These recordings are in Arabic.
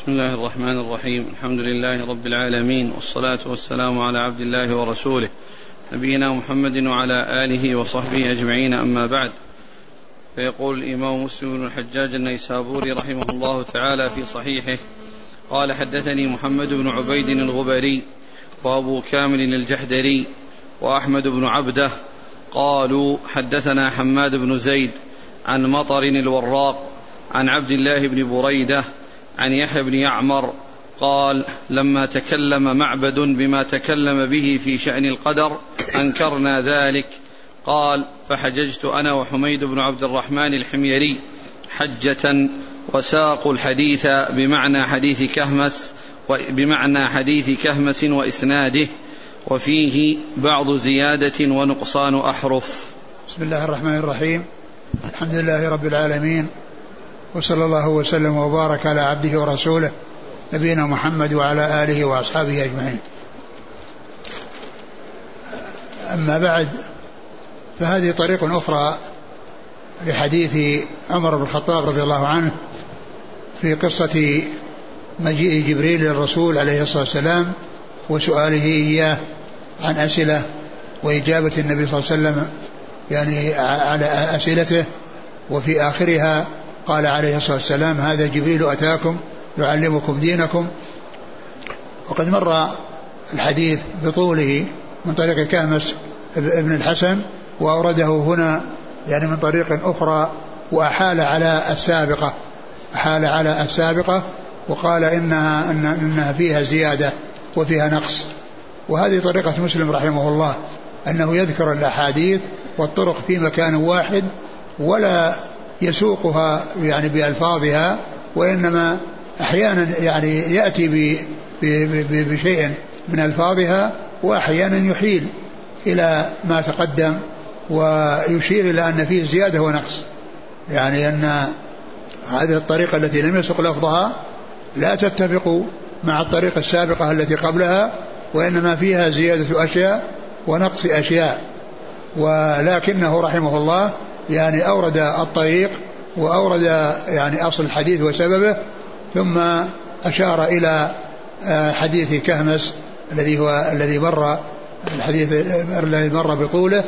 بسم الله الرحمن الرحيم. الحمد لله رب العالمين والصلاة والسلام على عبد الله ورسوله نبينا محمد وعلى آله وصحبه أجمعين أما بعد. فيقول الإمام مسلم بن الحجاج النيسابوري رحمه الله تعالى في صحيحه قال حدثني محمد بن عبيد الغبري وأبو كامل الجحدري وأحمد بن عبده قالوا حدثنا حماد بن زيد عن مطر الوراق عن عبد الله بن بريدة عن يحيى بن يعمر قال لما تكلم معبد بما تكلم به في شأن القدر أنكرنا ذلك. قال فحججت أنا وحميد بن عبد الرحمن الحميري حجة وساقوا الحديث بمعنى حديث كهمس بمعنى حديث كهمس وإسناده وفيه بعض زيادة ونقصان أحرف. بسم الله الرحمن الرحيم. الحمد لله رب العالمين وصلى الله وسلم وبارك على عبده ورسوله نبينا محمد وعلى آله وأصحابه أجمعين. أما بعد فهذه طريق أخرى لحديث عمر بن الخطاب رضي الله عنه في قصة مجيء جبريل للرسول عليه الصلاة والسلام وسؤاله إياه عن أسئلة وإجابة النبي صلى الله عليه وسلم يعني على أسئلته وفي آخرها قال عليه الصلاة والسلام هذا جبريل أتاكم يعلمكم دينكم. وقد مر الحديث بطوله من طريق كأمس ابن الحسن وأورده هنا يعني من طريق أخرى وأحال على السابقة أحال على السابقة وقال إنها إن إنها فيها زيادة وفيها نقص. وهذه طريقة مسلم رحمه الله أنه يذكر الأحاديث والطرق في مكان واحد ولا يسوقها يعني بألفاظها وإنما أحيانا يعني يأتي بشيء من ألفاظها وأحيانا يحيل إلى ما تقدم ويشير إلى أن فيه زيادة ونقص. يعني أن هذه الطريقة التي لم يسق لفظها لا تتفق مع الطريقة السابقة التي قبلها وإنما فيها زيادة أشياء ونقص أشياء. ولكنه رحمه الله يعني أورد الطريق وأورد يعني أصل الحديث وسببه ثم أشار إلى آه، حديث كهمس الذي هو الذي مر الحديث الذي مر بطوله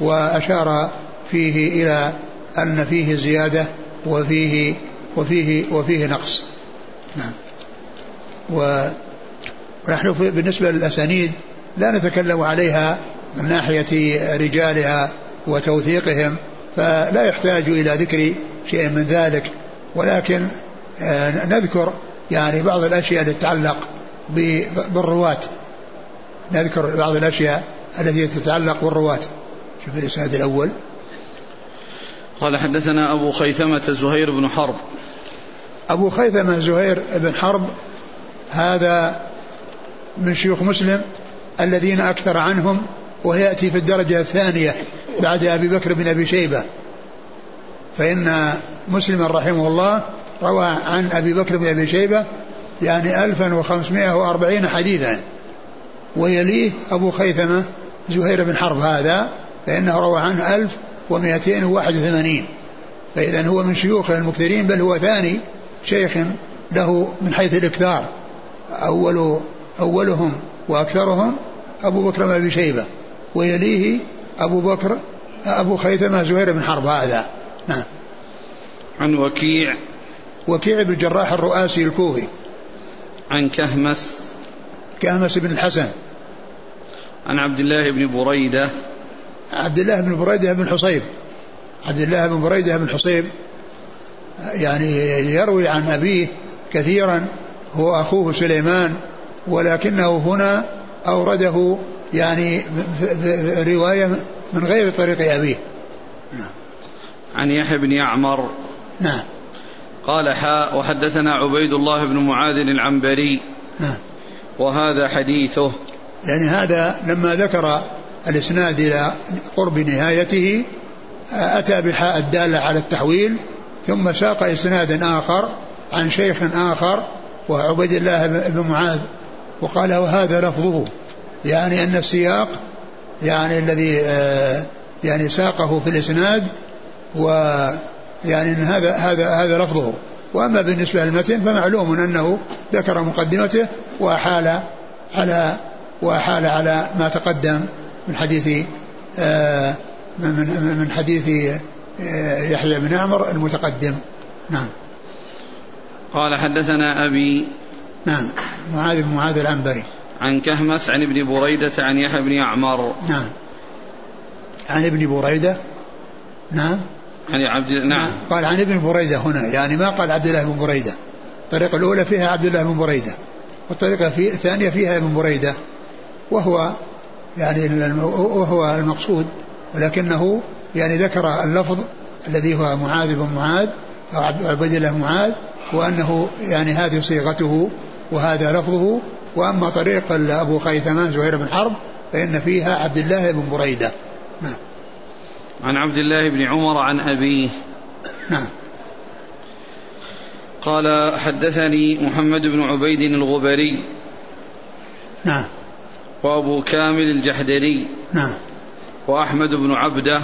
وأشار فيه إلى أن فيه زيادة وفيه وفيه وفيه نقص. نعم. ونحن بالنسبة للأسانيد لا نتكلم عليها من ناحية رجالها وتوثيقهم فلا يحتاج إلى ذكر شيء من ذلك. ولكن آه، نذكر يعني بعض الأشياء التي تتعلق بالرواة. نذكر بعض الأشياء التي تتعلق بالرواة. شوف الإسناد الأول. قال حدثنا أبو خيثمة زهير بن حرب. أبو خيثمة زهير بن حرب هذا من شيوخ مسلم الذين أكثر عنهم ويأتي في الدرجة الثانية. بعد أبي بكر بن أبي شيبة. فإن مسلما رحمه الله روى عن أبي بكر بن أبي شيبة يعني 1540 حديثا. ويليه أبو خيثمة زهير بن حرب هذا فإنه روى عنه 1281 فإذا هو من شيوخ المكثرين بل هو ثاني شيخ له من حيث الإكثار. أول أولهم وأكثرهم أبو بكر بن أبي شيبة. ويليه أبو بكر أبو خيثمة زهير بن حرب هذا. نعم. عن وكيع. وكيع بن الجراح الرؤاسي الكوفي. عن كهمس. كهمس بن الحسن. عن عبد الله بن بريدة. عبد الله بن بريدة بن حصيب. عبد الله بن بريدة بن حصيب. يعني يروي عن أبيه كثيرا هو أخوه سليمان ولكنه هنا أورده يعني رواية من غير طريق أبيه. نعم. عن يحيى بن يعمر. نعم. قال حاء وحدثنا عبيد الله بن معاذ العنبري. نعم. وهذا حديثه. يعني هذا لما ذكر الإسناد إلى قرب نهايته أتى بحاء الدالة على التحويل ثم ساق إسنادا آخر عن شيخ آخر وعبيد الله بن معاذ وقال وهذا لفظه. يعني أن السياق يعني الذي آه، يعني ساقه في الإسناد ويعني أن هذا هذا هذا لفظه. وأما بالنسبة للمتن فمعلوم أنه ذكر مقدمته وأحال على وأحال على ما تقدم من حديث آه، من من حديث آه، يحيى بن عمر المتقدم. نعم. قال حدثنا أبي نعم. معاذ بن معاذ العنبري. عن كهمس عن ابن بريدة عن يحيى بن يعمر. نعم. عن ابن بريدة. نعم. عن عبد نعم. نعم. قال عن ابن بريدة هنا يعني ما قال عبد الله بن بريدة. الطريقة الأولى فيها عبد الله بن بريدة والطريقة في الثانية فيها ابن بريدة. وهو يعني وهو المقصود ولكنه يعني ذكر اللفظ الذي هو معاذ بن معاذ أو عبد الله معاذ وأنه يعني هذه صيغته وهذا لفظه وأما طريق أبو خيثمان زهير بن حرب فإن فيها عبد الله بن بريدة. نعم. عن عبد الله بن عمر عن أبيه. نعم. قال حدثني محمد بن عبيد الغبري. نعم. وأبو كامل الجحدري. نعم. وأحمد بن عبدة.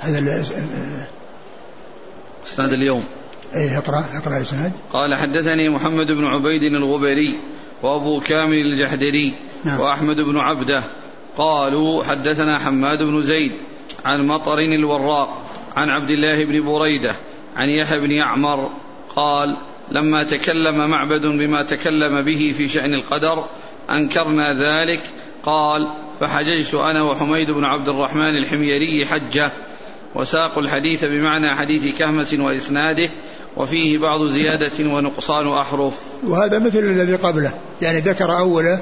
هذا اسناد اليوم. إيه اقرأ اقرأ الاسناد قال حدثني محمد بن عبيد الغبري وأبو كامل الجحدري نعم. وأحمد بن عبدة. قالوا حدثنا حماد بن زيد عن مطر الوراق عن عبد الله بن بريدة عن يحيى بن يعمر قال لما تكلم معبد بما تكلم به في شأن القدر أنكرنا ذلك. قال فحججت أنا وحميد بن عبد الرحمن الحميري حجة. وساقوا الحديث بمعنى حديث كهمس وإسناده. وفيه بعض زيادة ونقصان أحرف. وهذا مثل الذي قبله يعني ذكر أوله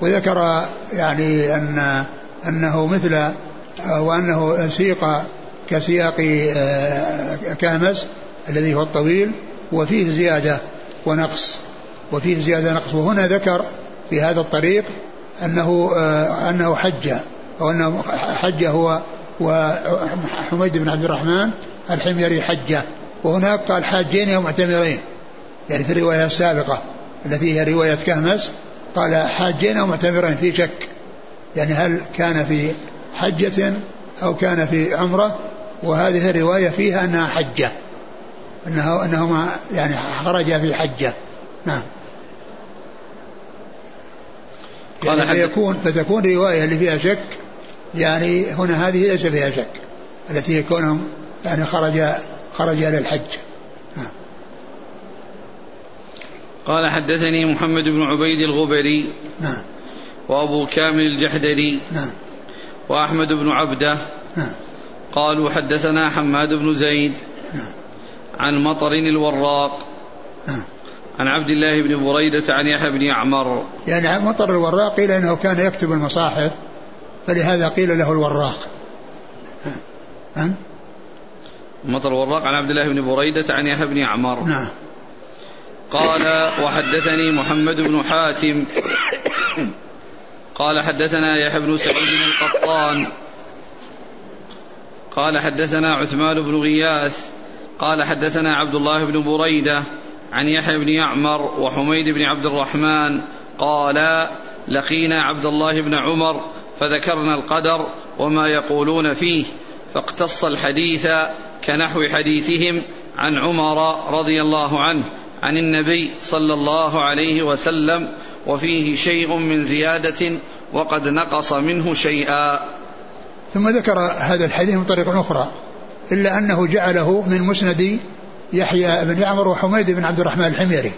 وذكر يعني أن أنه مثل وأنه سيق كسياق آه، كامس الذي هو الطويل وفيه زيادة ونقص وفيه زيادة نقص وهنا ذكر في هذا الطريق أنه آه، أنه حج أو أنه حج هو وحميد بن عبد الرحمن الحميري حجه. وهناك قال حاجين أو معتمرين. يعني في الرواية السابقة التي هي رواية كهمس قال حاجين أو معتمرين في شك. يعني هل كان في حجة أو كان في عمرة؟ وهذه الرواية فيها أنها حجة. أنه أنهما يعني خرج في حجة. نعم. يعني فيكون فتكون رواية اللي فيها شك يعني هنا هذه ليس فيها شك. التي يكونهم يعني خرج خرج إلى الحج. نعم. قال حدثني محمد بن عبيد الغبري نعم وأبو كامل الجحدري نعم وأحمد بن عبدة نعم قالوا حدثنا حماد بن زيد نعم عن مطر الوراق نعم عن عبد الله بن بريدة عن يحيى بن يعمر. يعني مطر الوراق قيل إنه كان يكتب المصاحف فلهذا قيل له الوراق. ها؟ مطر الوراق عن عبد الله بن بريدة عن يحيى بن عمر. نعم. قال وحدثني محمد بن حاتم. قال حدثنا يحيى بن سعيد القطان. قال حدثنا عثمان بن غياث. قال حدثنا عبد الله بن بريدة عن يحيى بن يعمر وحميد بن عبد الرحمن. قال لقينا عبد الله بن عمر فذكرنا القدر وما يقولون فيه فاقتص الحديث كنحو حديثهم عن عمر رضي الله عنه عن النبي صلى الله عليه وسلم وفيه شيء من زيادة وقد نقص منه شيئا. ثم ذكر هذا الحديث من طريق أخرى إلا أنه جعله من مسند يحيى بن يعمر وحميد بن عبد الرحمن الحميري.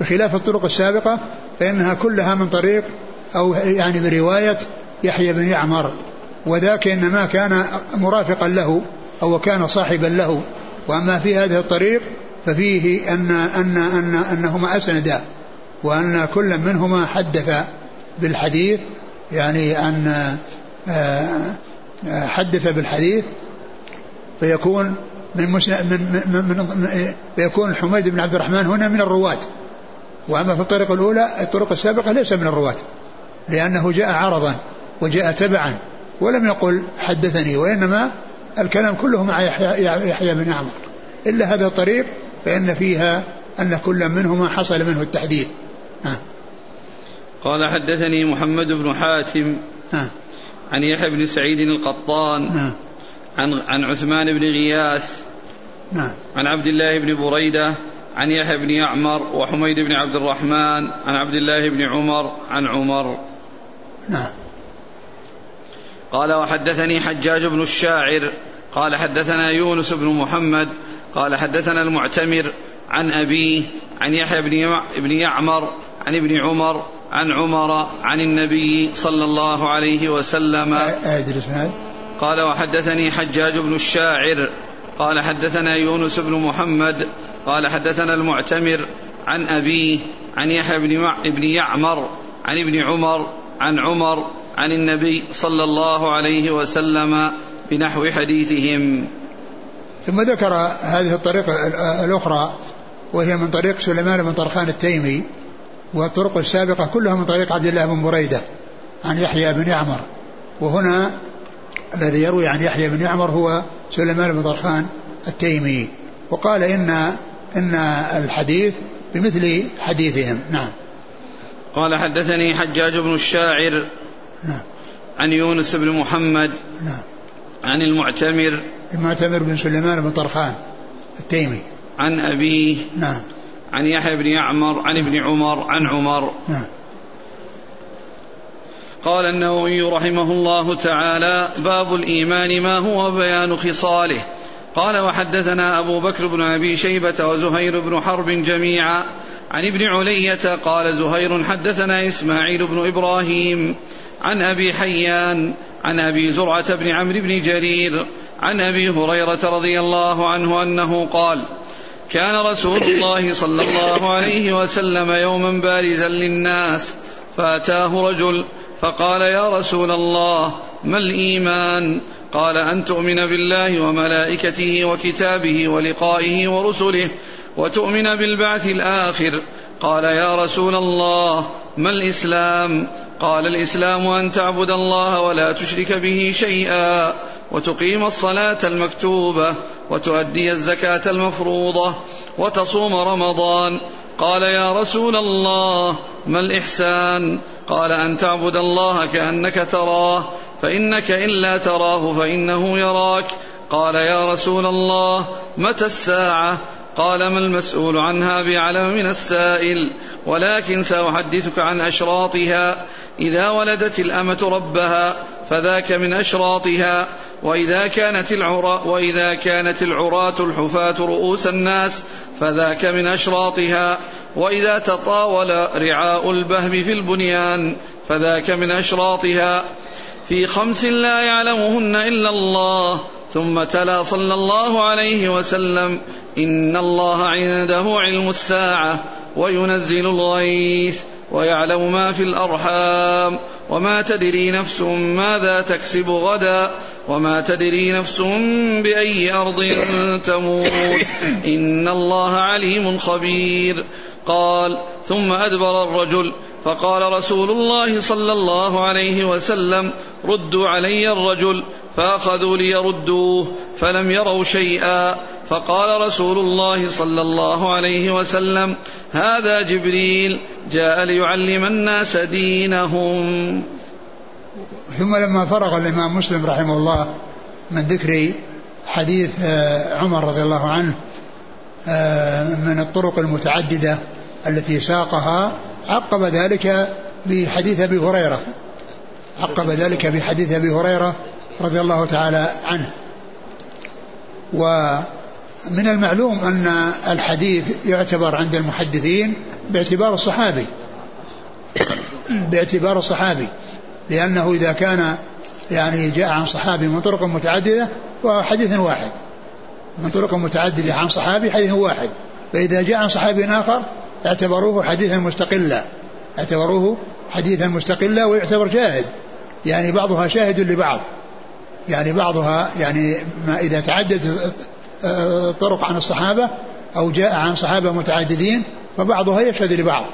بخلاف الطرق السابقة فإنها كلها من طريق أو يعني برواية يحيى بن يعمر وذاك إنما كان مرافقا له. أو كان صاحبا له. وأما في هذه الطريق ففيه أن أن أن أنهما أسندا وأن كل منهما حدث بالحديث يعني أن آه، آه، حدث بالحديث. فيكون من من من, من فيكون حميد بن عبد الرحمن هنا من الرواة. وأما في الطريقة الأولى الطرق السابقة ليس من الرواة لأنه جاء عرضا وجاء تبعا ولم يقل حدثني وإنما الكلام كله مع يحيى, يحيى بن عمر إلا هذا الطريق فإن فيها أن كل منهما حصل منه التحديث ها. قال حدثني محمد بن حاتم ها. عن يحيى بن سعيد القطان ها. عن عن عثمان بن غياث نعم عن عبد الله بن بريدة عن يحيى بن يعمر وحميد بن عبد الرحمن عن عبد الله بن عمر عن عمر نعم قال وحدثني حجاج بن الشاعر قال حدثنا يونس بن محمد قال حدثنا المعتمر عن أبيه عن يحيى بن يعمر عن ابن عمر عن عمر عن النبي صلى الله عليه وسلم. قال وحدثني حجاج بن الشاعر قال حدثنا يونس بن محمد قال حدثنا المعتمر عن أبيه عن يحيى بن, بن يعمر عن ابن عمر عن عمر عن النبي صلى الله عليه وسلم بنحو حديثهم. ثم ذكر هذه الطريقة الأخرى وهي من طريق سليمان بن طرخان التيمي والطرق السابقة كلها من طريق عبد الله بن بريدة عن يحيى بن يعمر. وهنا الذي يروي عن يحيى بن يعمر هو سليمان بن طرخان التيمي. وقال إن إن الحديث بمثل حديثهم. نعم. قال حدثني حجاج بن الشاعر نعم عن يونس بن محمد نعم عن المعتمر المعتمر بن سليمان بن طرخان التيمي. عن أبيه نعم. عن يحيى بن يعمر عن ابن عمر عن عمر. نعم. قال النووي رحمه الله تعالى باب الإيمان ما هو بيان خصاله. قال وحدثنا أبو بكر بن أبي شيبة وزهير بن حرب جميعا. عن ابن علية قال زهير حدثنا إسماعيل بن إبراهيم. عن أبي حيان عن أبي زرعة بن عمرو بن جرير عن أبي هريرة رضي الله عنه أنه قال كان رسول الله صلى الله عليه وسلم يوما بارزا للناس فأتاه رجل فقال يا رسول الله ما الإيمان؟ قال أن تؤمن بالله وملائكته وكتابه ولقائه ورسله وتؤمن بالبعث الآخر. قال يا رسول الله ما الإسلام؟ قال الإسلام أن تعبد الله ولا تشرك به شيئا وتقيم الصلاة المكتوبة وتؤدي الزكاة المفروضة وتصوم رمضان. قال يا رسول الله ما الإحسان؟ قال أن تعبد الله كأنك تراه فإنك إن لا تراه فإنه يراك. قال يا رسول الله متى الساعة؟ قال ما المسؤول عنها بعلم من السائل ولكن سأحدثك عن أشراطها. إذا ولدت الأمة ربها فذاك من أشراطها. وإذا كانت العراة وإذا كانت العراة الحفاة رؤوس الناس فذاك من أشراطها. وإذا تطاول رعاء البهم في البنيان فذاك من أشراطها. في خمس لا يعلمهن إلا الله ثم تلا صلى الله عليه وسلم. إن الله عنده علم الساعة وينزل الغيث ويعلم ما في الأرحام وما تدري نفس ماذا تكسب غدا وما تدري نفس بأي أرض تموت. إن الله عليم خبير. قال ثم أدبر الرجل فقال رسول الله صلى الله عليه وسلم ردوا علي الرجل فأخذوا ليردوه فلم يروا شيئا. فقال رسول الله صلى الله عليه وسلم هذا جبريل جاء ليعلم الناس دينهم. ثم لما فرغ الإمام مسلم رحمه الله من ذكر حديث آه، عمر رضي الله عنه آه، من الطرق المتعددة التي ساقها عقب ذلك بحديث أبي هريرة. عقب ذلك بحديث أبي هريرة رضي الله تعالى عنه. ومن المعلوم أن الحديث يعتبر عند المحدثين باعتبار الصحابي باعتبار الصحابي لأنه إذا كان يعني جاء عن صحابي من طرق متعددة فهو حديث واحد. من طرق متعددة عن صحابي حديث واحد. فإذا جاء عن صحابي آخر اعتبروه حديثا مستقلا. اعتبروه حديثا مستقلا ويعتبر شاهد. يعني بعضها شاهد لبعض. يعني بعضها يعني ما إذا تعدد طرق عن الصحابة أو جاء عن صحابة متعددين فبعضها يشهد لبعض.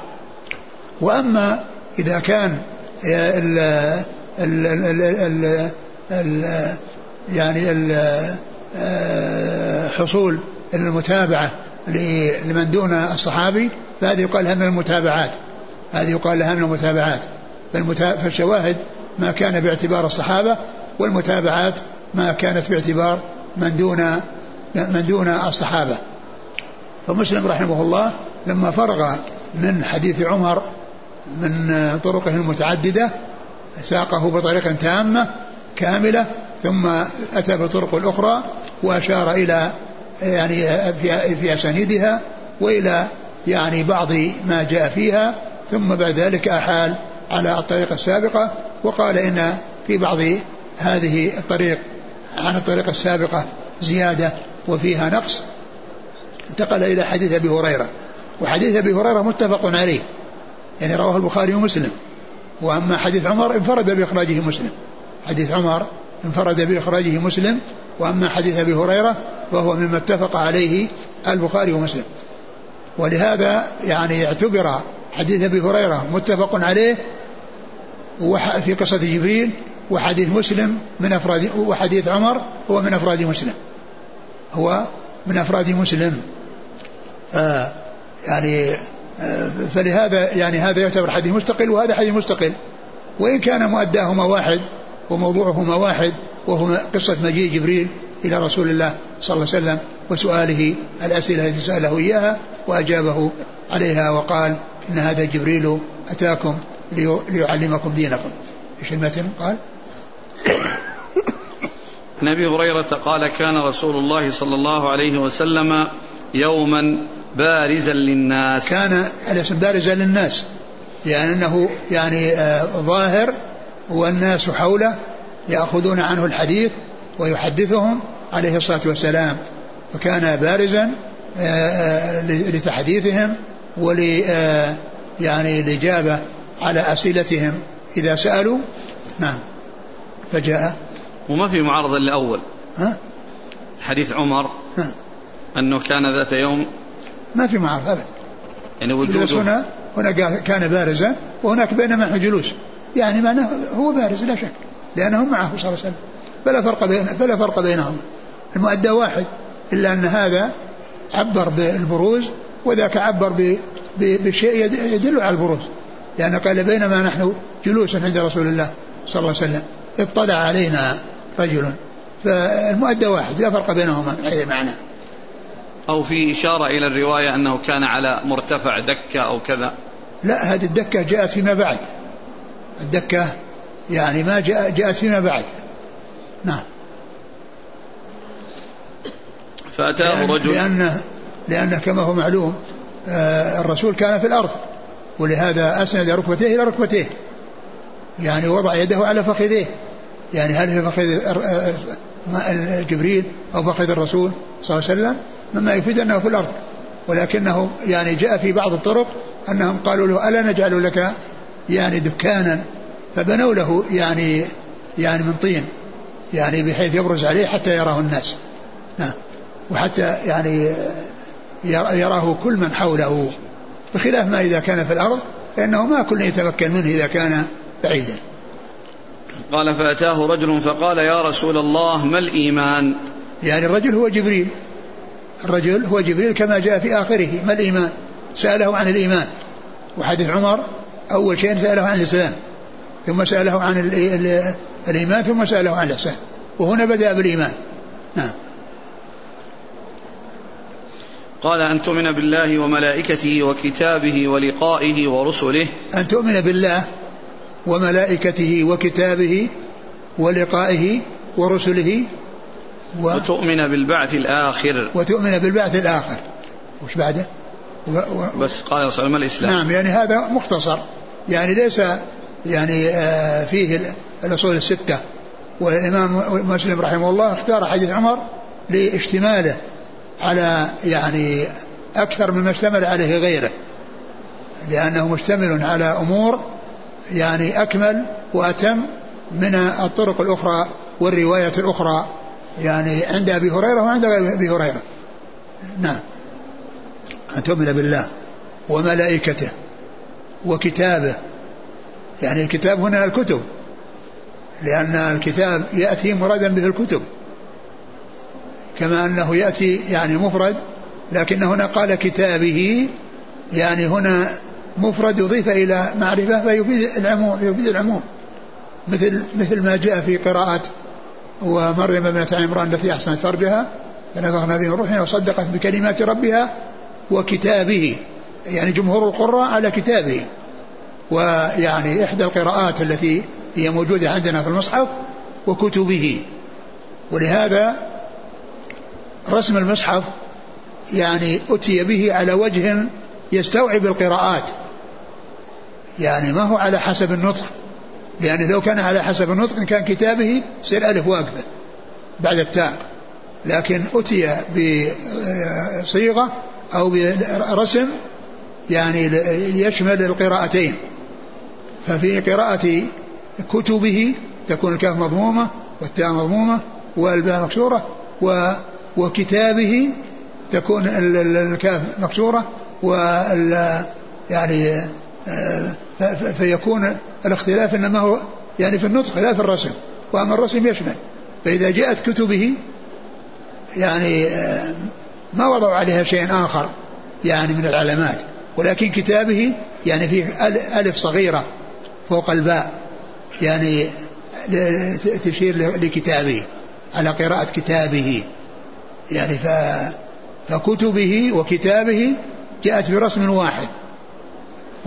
وأما إذا كان ال ال ال ال ال يعني حصول المتابعة لمن دون الصحابي فهذه يقال لها من المتابعات. هذه يقال لها من المتابعات. فالشواهد ما كان باعتبار الصحابة والمتابعات ما كانت باعتبار من دون من دون الصحابة. فمسلم رحمه الله لما فرغ من حديث عمر من طرقه المتعددة ساقه بطريقة تامة كاملة ثم أتى بالطرق الأخرى وأشار إلى يعني في في أسانيدها وإلى يعني بعض ما جاء فيها ثم بعد ذلك أحال على الطريقة السابقة وقال إن في بعض هذه الطريق عن الطريقة السابقة زيادة. وفيها نقص انتقل إلى حديث أبي هريرة. وحديث أبي هريرة متفق عليه يعني رواه البخاري ومسلم. وأما حديث عمر انفرد بإخراجه مسلم. حديث عمر انفرد بإخراجه مسلم وأما حديث أبي هريرة فهو مما اتفق عليه البخاري ومسلم. ولهذا يعني اعتبر حديث أبي هريرة متفق عليه في قصة جبريل وحديث مسلم من أفراد وحديث عمر هو من أفراد مسلم. هو من أفراد مسلم. آه يعني آه فلهذا يعني هذا يعتبر حديث مستقل وهذا حديث مستقل. وإن كان مؤداهما واحد وموضوعهما واحد وهو قصة مجيء جبريل إلى رسول الله صلى الله عليه وسلم وسؤاله الأسئلة التي سأله إياها وأجابه عليها وقال إن هذا جبريل أتاكم ليعلمكم دينكم. إيش المتن؟ قال عن أبي هريرة قال كان رسول الله صلى الله عليه وسلم يوما بارزا للناس. كان الاسم بارزا للناس؟ يعني أنه يعني آه ظاهر والناس حوله يأخذون عنه الحديث ويحدثهم عليه الصلاة والسلام. فكان بارزا آه، آه، لتحديثهم ول يعني الاجابه على أسئلتهم. إذا سألوا نعم فجاء. وما في معارضة للأول ها؟ حديث عمر ها؟ أنه كان ذات يوم ما في معارضة أبدا يعني وجوده هنا هنا كان بارزا وهناك بينما جلوس. يعني معناه هو بارز لا شك لأنه معه صلى الله عليه وسلم. فلا فرق بين فلا فرق بينهما. المؤدى واحد إلا أن هذا عبر بالبروز وذاك عبر بشيء يدل على البروز. لأنه قال بينما نحن جلوس عند رسول الله صلى الله عليه وسلم. اطلع علينا. رجل. فالمؤدى واحد لا فرق بينهما من حيث المعنى أو في إشارة إلى الرواية أنه كان على مرتفع دكة أو كذا. لا هذه الدكة جاءت فيما بعد. الدكة يعني ما جاء جاءت فيما بعد. نعم. فأتاه لأن رجل. لأنه, لأنه كما هو معلوم آه الرسول كان في الأرض. ولهذا أسند ركبتيه إلى ركبتيه. يعني وضع يده على فخذيه. يعني هل في فخذ جبريل أو فخذ الرسول صلى الله عليه وسلم؟ مما يفيد أنه في الأرض. ولكنه يعني جاء في بعض الطرق أنهم قالوا له ألا نجعل لك يعني دكانا؟ فبنوا له يعني يعني من طين يعني بحيث يبرز عليه حتى يراه الناس. نعم. وحتى يعني يراه كل من حوله. بخلاف ما إذا كان في الأرض فإنه ما كل يتمكن منه إذا كان بعيدا. قال فأتاه رجل فقال يا رسول الله ما الإيمان؟ يعني الرجل هو جبريل. الرجل هو جبريل كما جاء في آخره. ما الإيمان؟ سأله عن الإيمان. وحديث عمر أول شيء سأله عن الإسلام ثم سأله عن الإيمان ثم سأله عن الإحسان. وهنا بدأ بالإيمان. نعم. قال أن تؤمن بالله وملائكته وكتابه ولقائه ورسله. أن تؤمن بالله وملائكته وكتابه ولقائه ورسله و وتؤمن بالبعث الآخر. وتؤمن بالبعث الآخر. وش بعده؟ و و بس قال صلى الله الإسلام. نعم يعني هذا مختصر. يعني ليس يعني آه فيه الأصول الستة. والإمام مسلم رحمه الله اختار حديث عمر لاشتماله على يعني أكثر مما اشتمل عليه غيره لأنه مشتمل على أمور يعني أكمل وأتم من الطرق الأخرى والرواية الأخرى يعني عند أبي هريرة وعند أبي هريرة. نعم. أن تؤمن بالله وملائكته وكتابه. يعني الكتاب هنا الكتب لأن الكتاب يأتي مرادا به الكتب. كما أنه يأتي يعني مفرد لكن هنا قال كتابه يعني هنا مفرد يضيف إلى معرفة فيفيد العموم يفيد العموم. مثل مثل ما جاء في قراءة ومريم ابنة عمران التي أحسنت فرجها فنفخنا فيه روحنا وصدقت بكلمات ربها وكتابه. يعني جمهور القراء على كتابه. ويعني إحدى القراءات التي هي موجودة عندنا في المصحف وكتبه. ولهذا رسم المصحف يعني أتي به على وجه يستوعب القراءات. يعني ما هو على حسب النطق. لأن لو كان على حسب النطق كان كتابه سير ألف واقفة بعد التاء. لكن أتي بصيغة أو برسم يعني يشمل القراءتين. ففي قراءة كتبه تكون الكاف مضمومة والتاء مضمومة والباء مكسورة و وكتابه تكون الكاف مكسورة وال يعني آه، فيكون الاختلاف إنما هو يعني في النطق لا في الرسم وأما الرسم يشمل. فإذا جاءت كتبه يعني آه، ما وضعوا عليها شيء آخر يعني من العلامات. ولكن كتابه يعني فيه ألف صغيرة فوق الباء يعني تشير لكتابه على قراءة كتابه. يعني ف فكتبه وكتابه جاءت برسم واحد.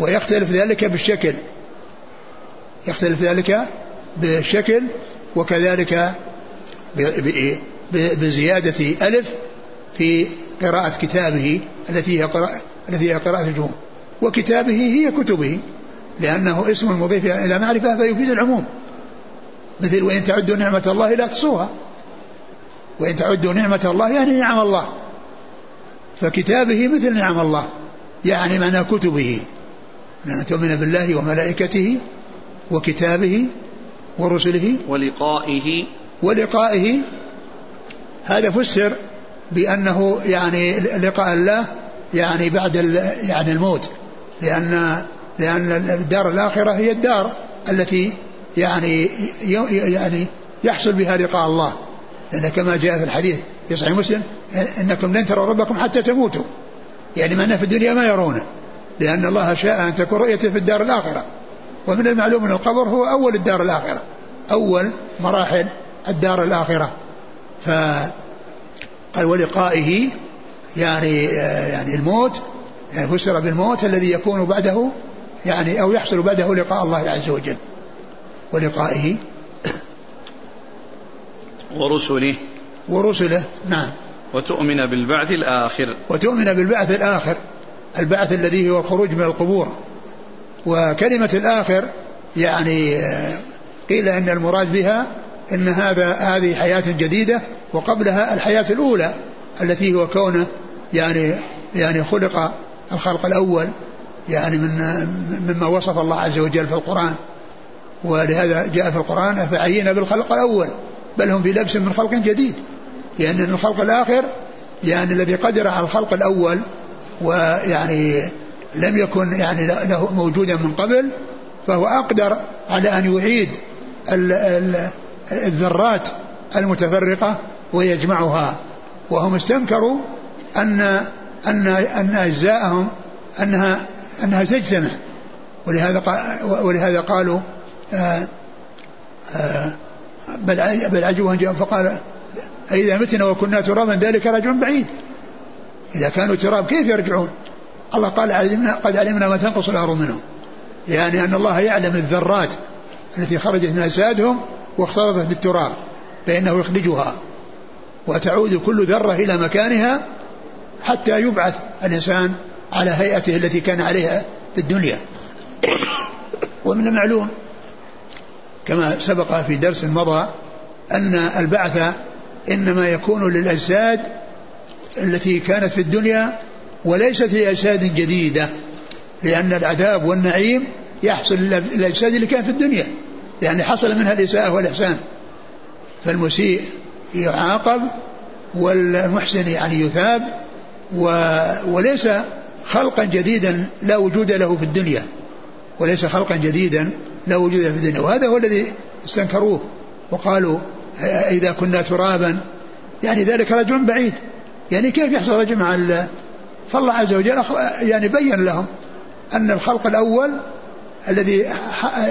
ويختلف ذلك بالشكل. يختلف ذلك بالشكل وكذلك بزيادة ألف في قراءة كتابه التي هي قراءة التي هي قراءة الجمهور وكتابه هي كتبه لأنه اسم مضيف إلى معرفة فيفيد العموم. مثل وإن تعدوا نعمة الله لا تحصوها. وإن تعدوا نعمة الله يعني نعم الله. فكتابه مثل نعم الله يعني معنى كتبه. أن تؤمن بالله وملائكته وكتابه ورسله ولقائه. ولقائه. هذا فسر بأنه يعني لقاء الله يعني بعد يعني الموت لأن لأن الدار الآخرة هي الدار التي يعني يعني يحصل بها لقاء الله. لأن كما جاء في الحديث في صحيح مسلم إنكم لن تروا ربكم حتى تموتوا. يعني من في الدنيا ما يرونه. لأن الله شاء أن تكون رؤيته في الدار الآخرة. ومن المعلوم أن القبر هو أول الدار الآخرة. أول مراحل الدار الآخرة. فقال ولقائه يعني يعني الموت يعني فسر بالموت الذي يكون بعده يعني أو يحصل بعده لقاء الله عز وجل. ولقائه. ورسله. ورسله نعم. وتؤمن بالبعث الآخر. وتؤمن بالبعث الآخر. البعث الذي هو الخروج من القبور. وكلمة الآخر يعني آه، قيل أن المراد بها أن هذا هذه حياة جديدة وقبلها الحياة الأولى التي هو كونه يعني يعني خلق الخلق الأول يعني من مما وصف الله عز وجل في القرآن. ولهذا جاء في القرآن أفعينا بالخلق الأول؟ بل هم في لبس من خلق جديد. لأن الخلق الآخر يعني الذي قدر على الخلق الأول ويعني لم يكن يعني له موجودا من قبل فهو أقدر على أن يعيد الذرات المتفرقة ويجمعها. وهم استنكروا أن أن أن أجزاءهم أنها أنها تجتمع. ولهذا ولهذا قالوا آآ آآ بل بل عجبوا فقال أئذا متنا وكنا ترابا ذلك رجع بعيد. إذا كانوا تراب كيف يرجعون؟ الله قال علمنا قد علمنا ما تنقص الأرض منهم. يعني أن الله يعلم الذرات التي خرجت من أجسادهم واختلطت بالتراب فإنه يخرجها. وتعود كل ذرة إلى مكانها حتى يبعث الإنسان على هيئته التي كان عليها في الدنيا. ومن المعلوم كما سبق في درس مضى أن البعث إنما يكون للأجساد التي كانت في الدنيا وليست لأجساد جديدة لأن العذاب والنعيم يحصل للأجساد اللي كان في الدنيا يعني حصل منها الإساءة والإحسان. فالمسيء يعاقب والمحسن يعني يثاب وليس خلقا جديدا لا وجود له في الدنيا وليس خلقا جديدا لا وجود له في الدنيا. وهذا هو الذي استنكروه وقالوا إذا كنا ترابا يعني ذلك رجع بعيد. يعني كيف يحصل رجع مع فالله عز وجل يعني بين لهم أن الخلق الأول الذي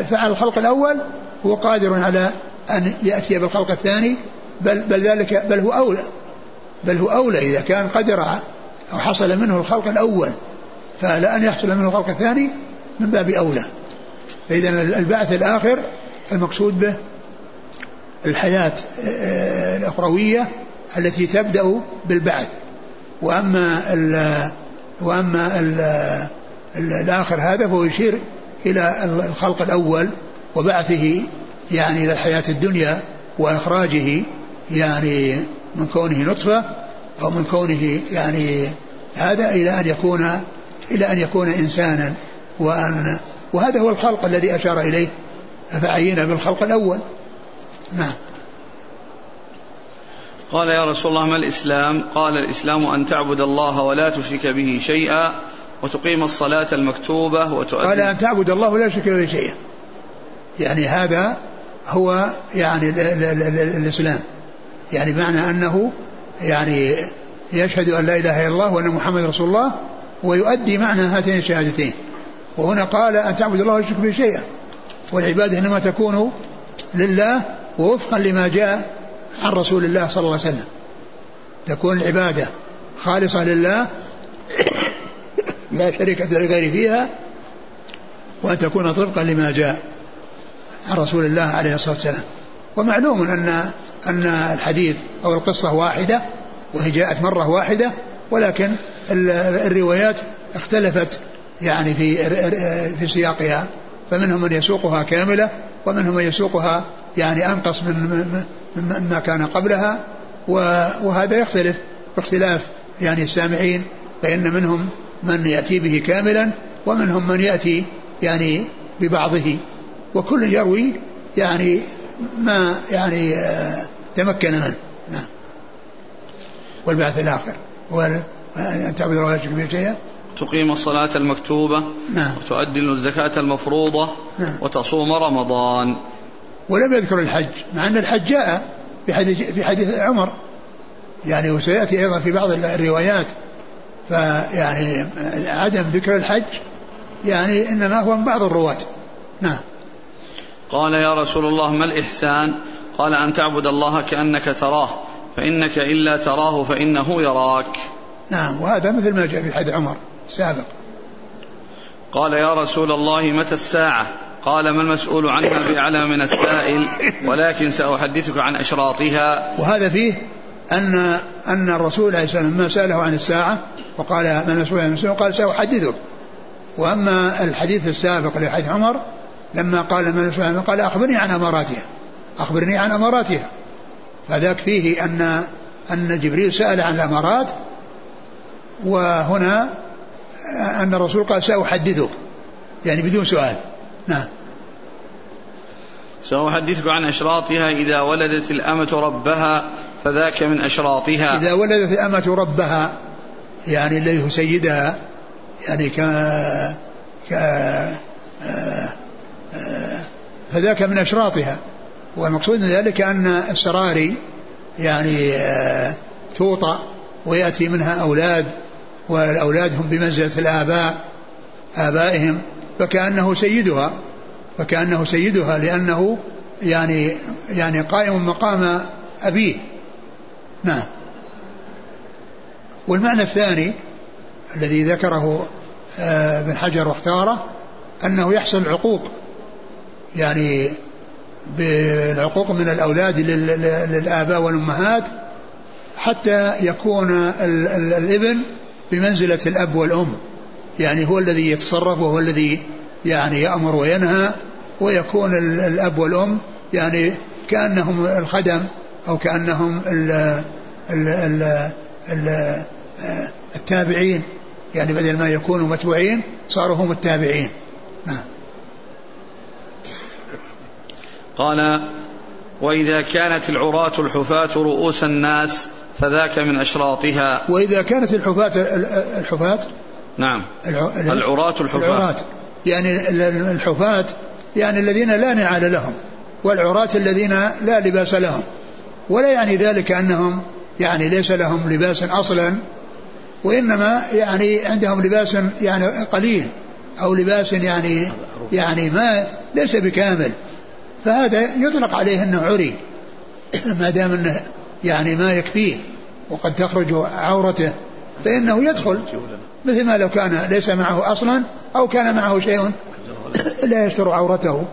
فعل الخلق الأول هو قادر على أن يأتي بالخلق الثاني بل, بل ذلك بل هو أولى بل هو أولى إذا كان قدر أو حصل منه الخلق الأول فلا أن يحصل منه الخلق الثاني من باب أولى. فإذا البعث الآخر المقصود به الحياة آه، الأخروية التي تبدأ بالبعث. وأما ال وأما ال الآخر هذا فهو يشير إلى الخلق الأول وبعثه يعني إلى الحياة الدنيا وإخراجه يعني من كونه نطفة أو من كونه يعني هذا إلى أن يكون إلى أن يكون إنسانا. وأن وهذا هو الخلق الذي أشار إليه فعينا بالخلق الأول. نعم. قال يا رسول الله ما الإسلام؟ قال الإسلام أن تعبد الله ولا تشرك به شيئا وتقيم الصلاة المكتوبة وتؤدي قال أن تعبد الله ولا تشرك به شيئا. يعني هذا هو يعني ال ال ال ال الإسلام. يعني معنى أنه يعني يشهد أن لا إله إلا الله وأن محمد رسول الله ويؤدي معنى هاتين الشهادتين. وهنا قال أن تعبد الله ولا تشرك به شيئا. والعبادة إنما تكون لله ووفقا لما جاء عن رسول الله صلى الله عليه وسلم. تكون العبادة خالصة لله لا شريك لغير فيها وأن تكون طبقا لما جاء عن رسول الله عليه الصلاة والسلام. ومعلوم أن أن الحديث أو القصة واحدة وهي جاءت مرة واحدة ولكن الروايات اختلفت يعني في في سياقها. فمنهم من يسوقها كاملة ومنهم من يسوقها يعني أنقص من مما كان قبلها وهذا يختلف باختلاف يعني السامعين فإن منهم من يأتي به كاملا ومنهم من يأتي يعني ببعضه. وكل يروي يعني ما يعني آه، تمكن منه. نعم. والبعث الآخر. وأن تعبد الله ولا شيئا تقيم الصلاة المكتوبة نعم. وتؤدي الزكاة المفروضة نعم. وتصوم رمضان. ولم يذكر الحج مع أن الحج جاء في حديث في حديث عمر. يعني وسيأتي أيضا في بعض الروايات. فيعني عدم ذكر الحج يعني إنما هو من بعض الرواة. نعم. قال يا رسول الله ما الإحسان؟ قال أن تعبد الله كأنك تراه فإنك إلا تراه فإنه يراك. نعم وهذا مثل ما جاء في حديث عمر سابق قال يا رسول الله متى الساعة؟ قال ما المسؤول عنها بأعلم من السائل ولكن سأحدثك عن أشراطها. وهذا فيه أن أن الرسول عليه الصلاة والسلام ما سأله عن الساعة وقال ما المسؤول عن الساعة؟ قال سأحدثك. وأما الحديث السابق لحديث عمر لما قال ما المسؤول عن قال أخبرني عن أماراتها. أخبرني عن أماراتها. فذاك فيه أن أن جبريل سأل عن الأمارات وهنا أن الرسول قال سأحدثك. يعني بدون سؤال. نعم. سأحدثك عن أشراطها إذا ولدت الأمة ربها فذاك من أشراطها. إذا ولدت الأمة ربها يعني الذي هو سيدها يعني ك ك فذاك من أشراطها. والمقصود من ذلك أن السراري يعني توطأ ويأتي منها أولاد والأولاد هم بمنزلة الآباء آبائهم. فكأنه سيدها فكأنه سيدها لأنه يعني يعني قائم مقام أبيه. نعم. والمعنى الثاني الذي ذكره آه، ابن حجر واختاره أنه يحصل عقوق يعني بالعقوق من الأولاد للآباء والأمهات حتى يكون الابن بمنزلة الأب والأم. يعني هو الذي يتصرف وهو الذي يعني يأمر وينهى ويكون الأب والأم يعني كأنهم الخدم أو كأنهم ال ال ال ال التابعين. يعني بدل ما يكونوا متبوعين صاروا هم التابعين. نعم. قال وإذا كانت العراة الحفاة رؤوس الناس فذاك من أشراطها. وإذا كانت الحفاة الحفاة نعم. العراة الحفاة. العراة. يعني الحفاة يعني الذين لا نعال لهم والعراة الذين لا لباس لهم. ولا يعني ذلك أنهم يعني ليس لهم لباس أصلا وإنما يعني عندهم لباس يعني قليل أو لباس يعني يعني ما ليس بكامل. فهذا يطلق عليه أنه عري ما دام أنه يعني ما يكفيه وقد تخرج عورته فإنه يدخل. مثل ما لو كان ليس معه أصلا أو كان معه شيء لا يستر عورته.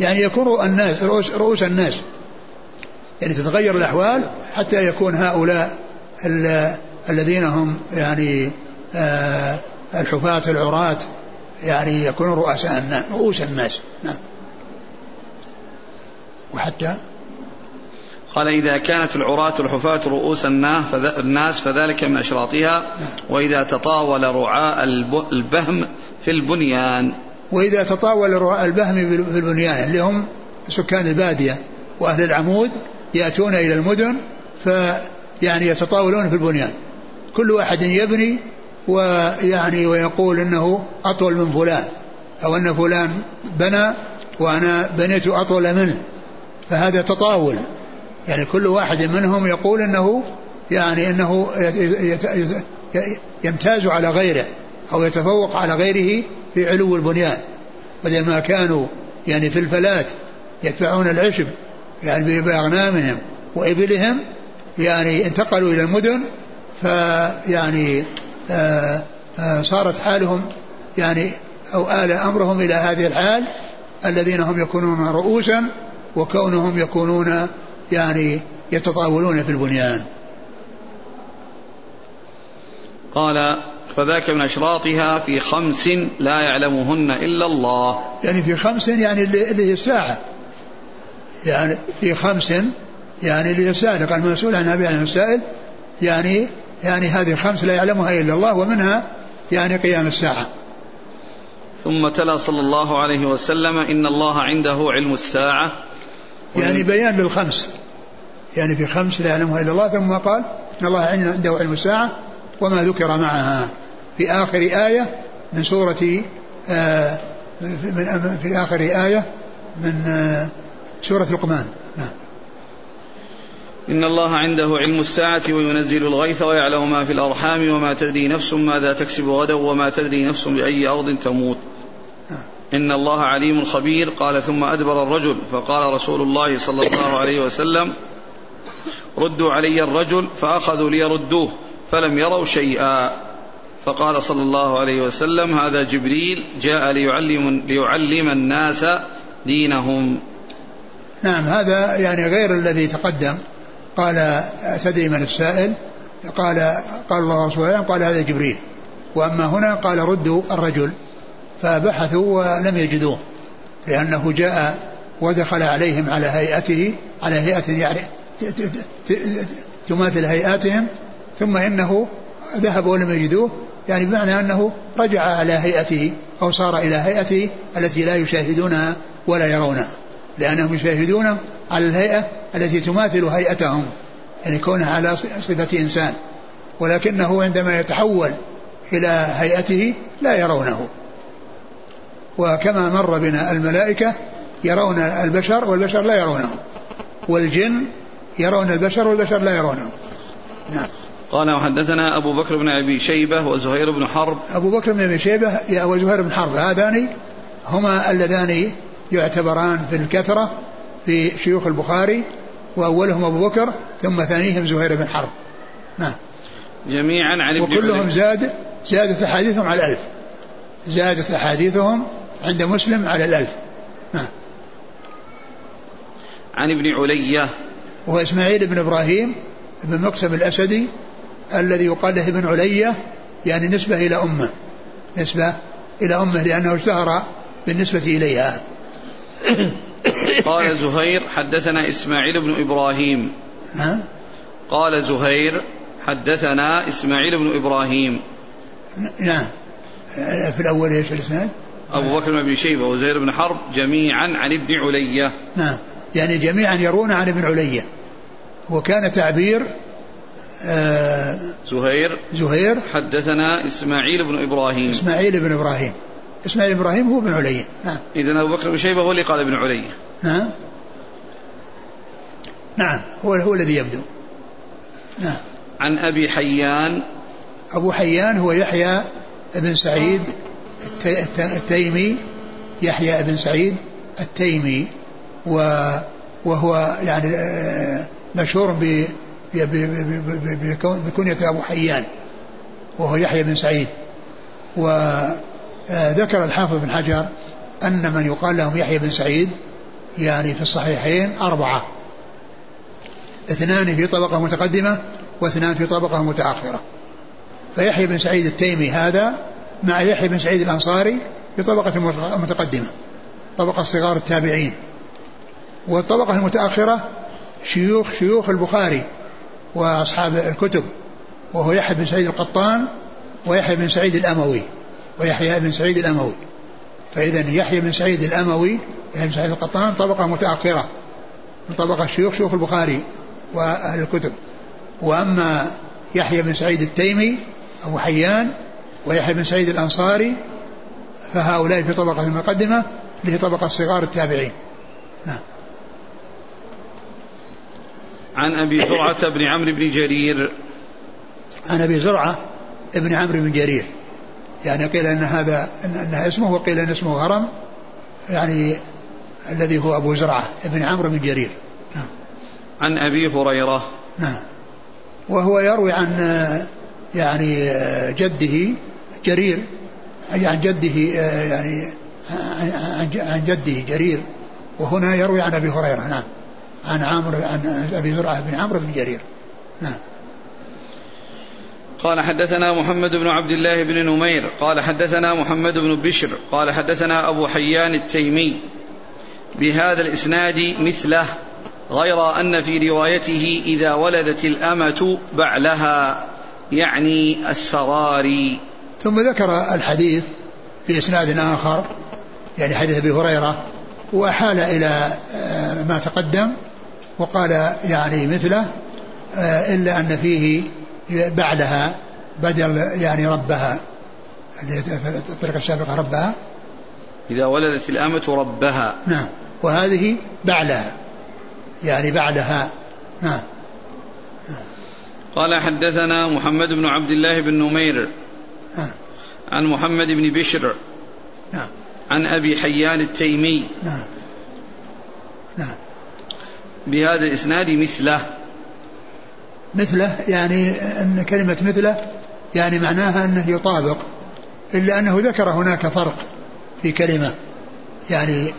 يعني يكون الناس رؤوس, رؤوس الناس. يعني تتغير الأحوال حتى يكون هؤلاء الذين هم يعني آه الحفاة العراة يعني يكونوا رؤساء الناس رؤوس الناس. نعم. وحتى قال إذا كانت العراة الحفاة رؤوس الناس فذلك من أشراطها وإذا تطاول رعاء البهم في البنيان. وإذا تطاول رعاء البهم في البنيان اللي هم سكان البادية وأهل العمود يأتون إلى المدن فيعني يتطاولون في البنيان. كل واحد يبني ويعني ويقول إنه أطول من فلان أو أن فلان بنى وأنا بنيت أطول منه. فهذا تطاول. يعني كل واحد منهم يقول إنه يعني إنه يمتاز على غيره أو يتفوق على غيره في علو البنيان. بدل ما كانوا يعني في الفلات يدفعون العشب يعني بأغنامهم وإبلهم يعني انتقلوا إلى المدن فيعني آه، آه، صارت حالهم يعني أو آل أمرهم إلى هذه الحال الذين هم يكونون رؤوسا وكونهم يكونون يعني يتطاولون في البنيان. قال فذاك من أشراطها في خمس لا يعلمهن إلا الله. يعني في خمس يعني اللي هي الساعة. يعني في خمس يعني اللي هي الساعة. قال المسؤول عن أبي عن السائل. يعني يعني هذه الخمس لا يعلمها إلا الله ومنها يعني قيام الساعة. ثم تلا صلى الله عليه وسلم إن الله عنده علم الساعة. يعني بيان للخمس. يعني في خمس لا يعلمها إلا الله ثم قال إن الله عنده علم الساعة وما ذكر معها. في آخر آية من سورة آه من في آخر آية من آه سورة لقمان. نعم. إن الله عنده علم الساعة وينزل الغيث ويعلم ما في الأرحام وما تدري نفس ماذا تكسب غدا وما تدري نفس بأي أرض تموت. إن الله عليم خبير. قال ثم أدبر الرجل. فقال رسول الله صلى الله عليه وسلم ردوا علي الرجل فأخذوا ليردوه فلم يروا شيئا. فقال صلى الله عليه وسلم هذا جبريل جاء ليعلم, ليعلم الناس دينهم. نعم هذا يعني غير الذي تقدم. قال تدري من السائل؟ قال قال الله ورسوله قال هذا جبريل. وأما هنا قال ردوا الرجل. فبحثوا ولم يجدوه لأنه جاء ودخل عليهم على هيئته على هيئة يعني تماثل هيئاتهم ثم إنه ذهب ولم يجدوه يعني بمعنى أنه رجع على هيئته أو صار إلى هيئته التي لا يشاهدونها ولا يرونها لأنهم يشاهدون على الهيئة التي تماثل هيئتهم يعني كونها على صفة إنسان ولكنه عندما يتحول إلى هيئته لا يرونه. وكما مر بنا الملائكة يرون البشر والبشر لا يرونه والجن يرون البشر والبشر لا يرونه. نعم. قال وحدثنا أبو بكر بن أبي شيبة وزهير بن حرب. أبو بكر بن أبي شيبة وزهير بن حرب هذان هما اللذان يعتبران في الكثرة في شيوخ البخاري وأولهم أبو بكر ثم ثانيهم زهير بن حرب. نعم. جميعا عن ابن وكلهم زاد زادت أحاديثهم على الألف زادت أحاديثهم عند مسلم على الألف. نعم عن ابن علية. وهو إسماعيل بن إبراهيم بن مقسم الأسدي الذي يقال له ابن علية يعني نسبة إلى أمة. نسبة إلى أمة لأنه اشتهر بالنسبة إليها. قال زهير حدثنا إسماعيل بن إبراهيم. ها؟ قال زهير حدثنا إسماعيل بن إبراهيم. نعم. في الأول إيش الإسناد؟ أبو بكر بن أبي شيبة وزهير بن حرب جميعا عن ابن علية. نعم. يعني جميعا يرون عن ابن علية. وكان تعبير آه زهير زهير حدثنا إسماعيل بن إبراهيم. إسماعيل بن إبراهيم. إسماعيل إبراهيم هو ابن علي نعم. إذا أبو بكر بن شيبة هو اللي قال ابن علي نعم. نعم. هو هو الذي يبدو. نعم. عن أبي حيان. أبو حيان هو يحيى بن سعيد التيمي يحيى بن سعيد التيمي وهو يعني آه، مشهور بكنية أبو حيان وهو يحيى بن سعيد. وذكر الحافظ بن حجر أن من يقال لهم يحيى بن سعيد يعني في الصحيحين أربعة. اثنان في طبقة متقدمة واثنان في طبقة متأخرة. فيحيى بن سعيد التيمي هذا مع يحيى بن سعيد الأنصاري في طبقة متقدمة طبقة صغار التابعين والطبقة المتأخرة شيوخ شيوخ البخاري وأصحاب الكتب وهو يحيى بن سعيد القطان ويحيى بن سعيد الأموي ويحيى بن سعيد الأموي. فإذا يحيى بن سعيد الأموي يحيى بن سعيد القطان طبقة متأخرة من طبقة شيوخ شيوخ البخاري وأهل الكتب. وأما يحيى بن سعيد التيمي أبو حيان ويحيى بن سعيد الأنصاري فهؤلاء في طبقة المقدمة اللي هي طبقة صغار التابعين. نعم. عن أبي زرعة بن عمرو بن جرير. عن أبي زرعة بن عمرو بن جرير. يعني قيل أن هذا أنها اسمه وقيل أن اسمه هرم يعني الذي هو أبو زرعة بن عمرو بن جرير. نعم. عن أبي هريرة. نعم. وهو يروي عن يعني جده جرير عن جده يعني عن جده جرير. وهنا يروي عن أبي هريرة نعم. عن عامر عن أبي زرعة بن عمرو بن جرير. نعم. قال حدثنا محمد بن عبد الله بن نمير قال حدثنا محمد بن بشر قال حدثنا أبو حيان التيمي. بهذا الإسناد مثله غير أن في روايته إذا ولدت الأمة بعلها يعني السراري. ثم ذكر الحديث بإسناد آخر يعني حديث أبي هريرة وأحال إلى آه، ما تقدم وقال يعني مثله آه، إلا أن فيه بعدها بدل يعني ربها الطريقة السابقة ربها. إذا ولدت الأمة ربها. نعم. وهذه بعلها يعني بعدها نعم. قال حدثنا محمد بن عبد الله بن نمير نعم. عن محمد بن بشر. نعم. عن أبي حيان التيمي. نعم. نعم. بهذا الإسناد مثله. مثله يعني أن كلمة مثله يعني معناها أنه يطابق إلا أنه ذكر هناك فرق في كلمة يعني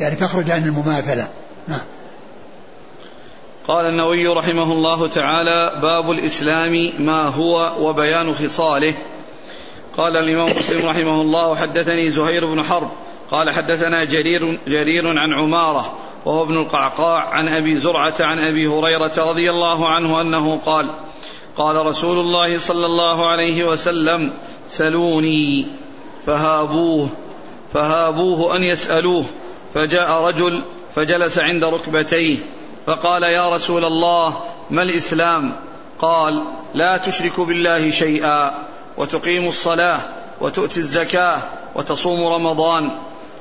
يعني تخرج عن المماثلة. نعم. قال النووي رحمه الله تعالى باب الإسلام ما هو وبيان خصاله. قال الإمام مسلم رحمه الله حدثني زهير بن حرب قال حدثنا جرير جرير عن عمارة وهو ابن القعقاع عن أبي زرعة عن أبي هريرة رضي الله عنه أنه قال قال رسول الله صلى الله عليه وسلم سلوني فهابوه فهابوه أن يسألوه فجاء رجل فجلس عند ركبتيه فقال يا رسول الله ما الإسلام؟ قال لا تشرك بالله شيئا. وتقيم الصلاة وتؤتي الزكاة وتصوم رمضان.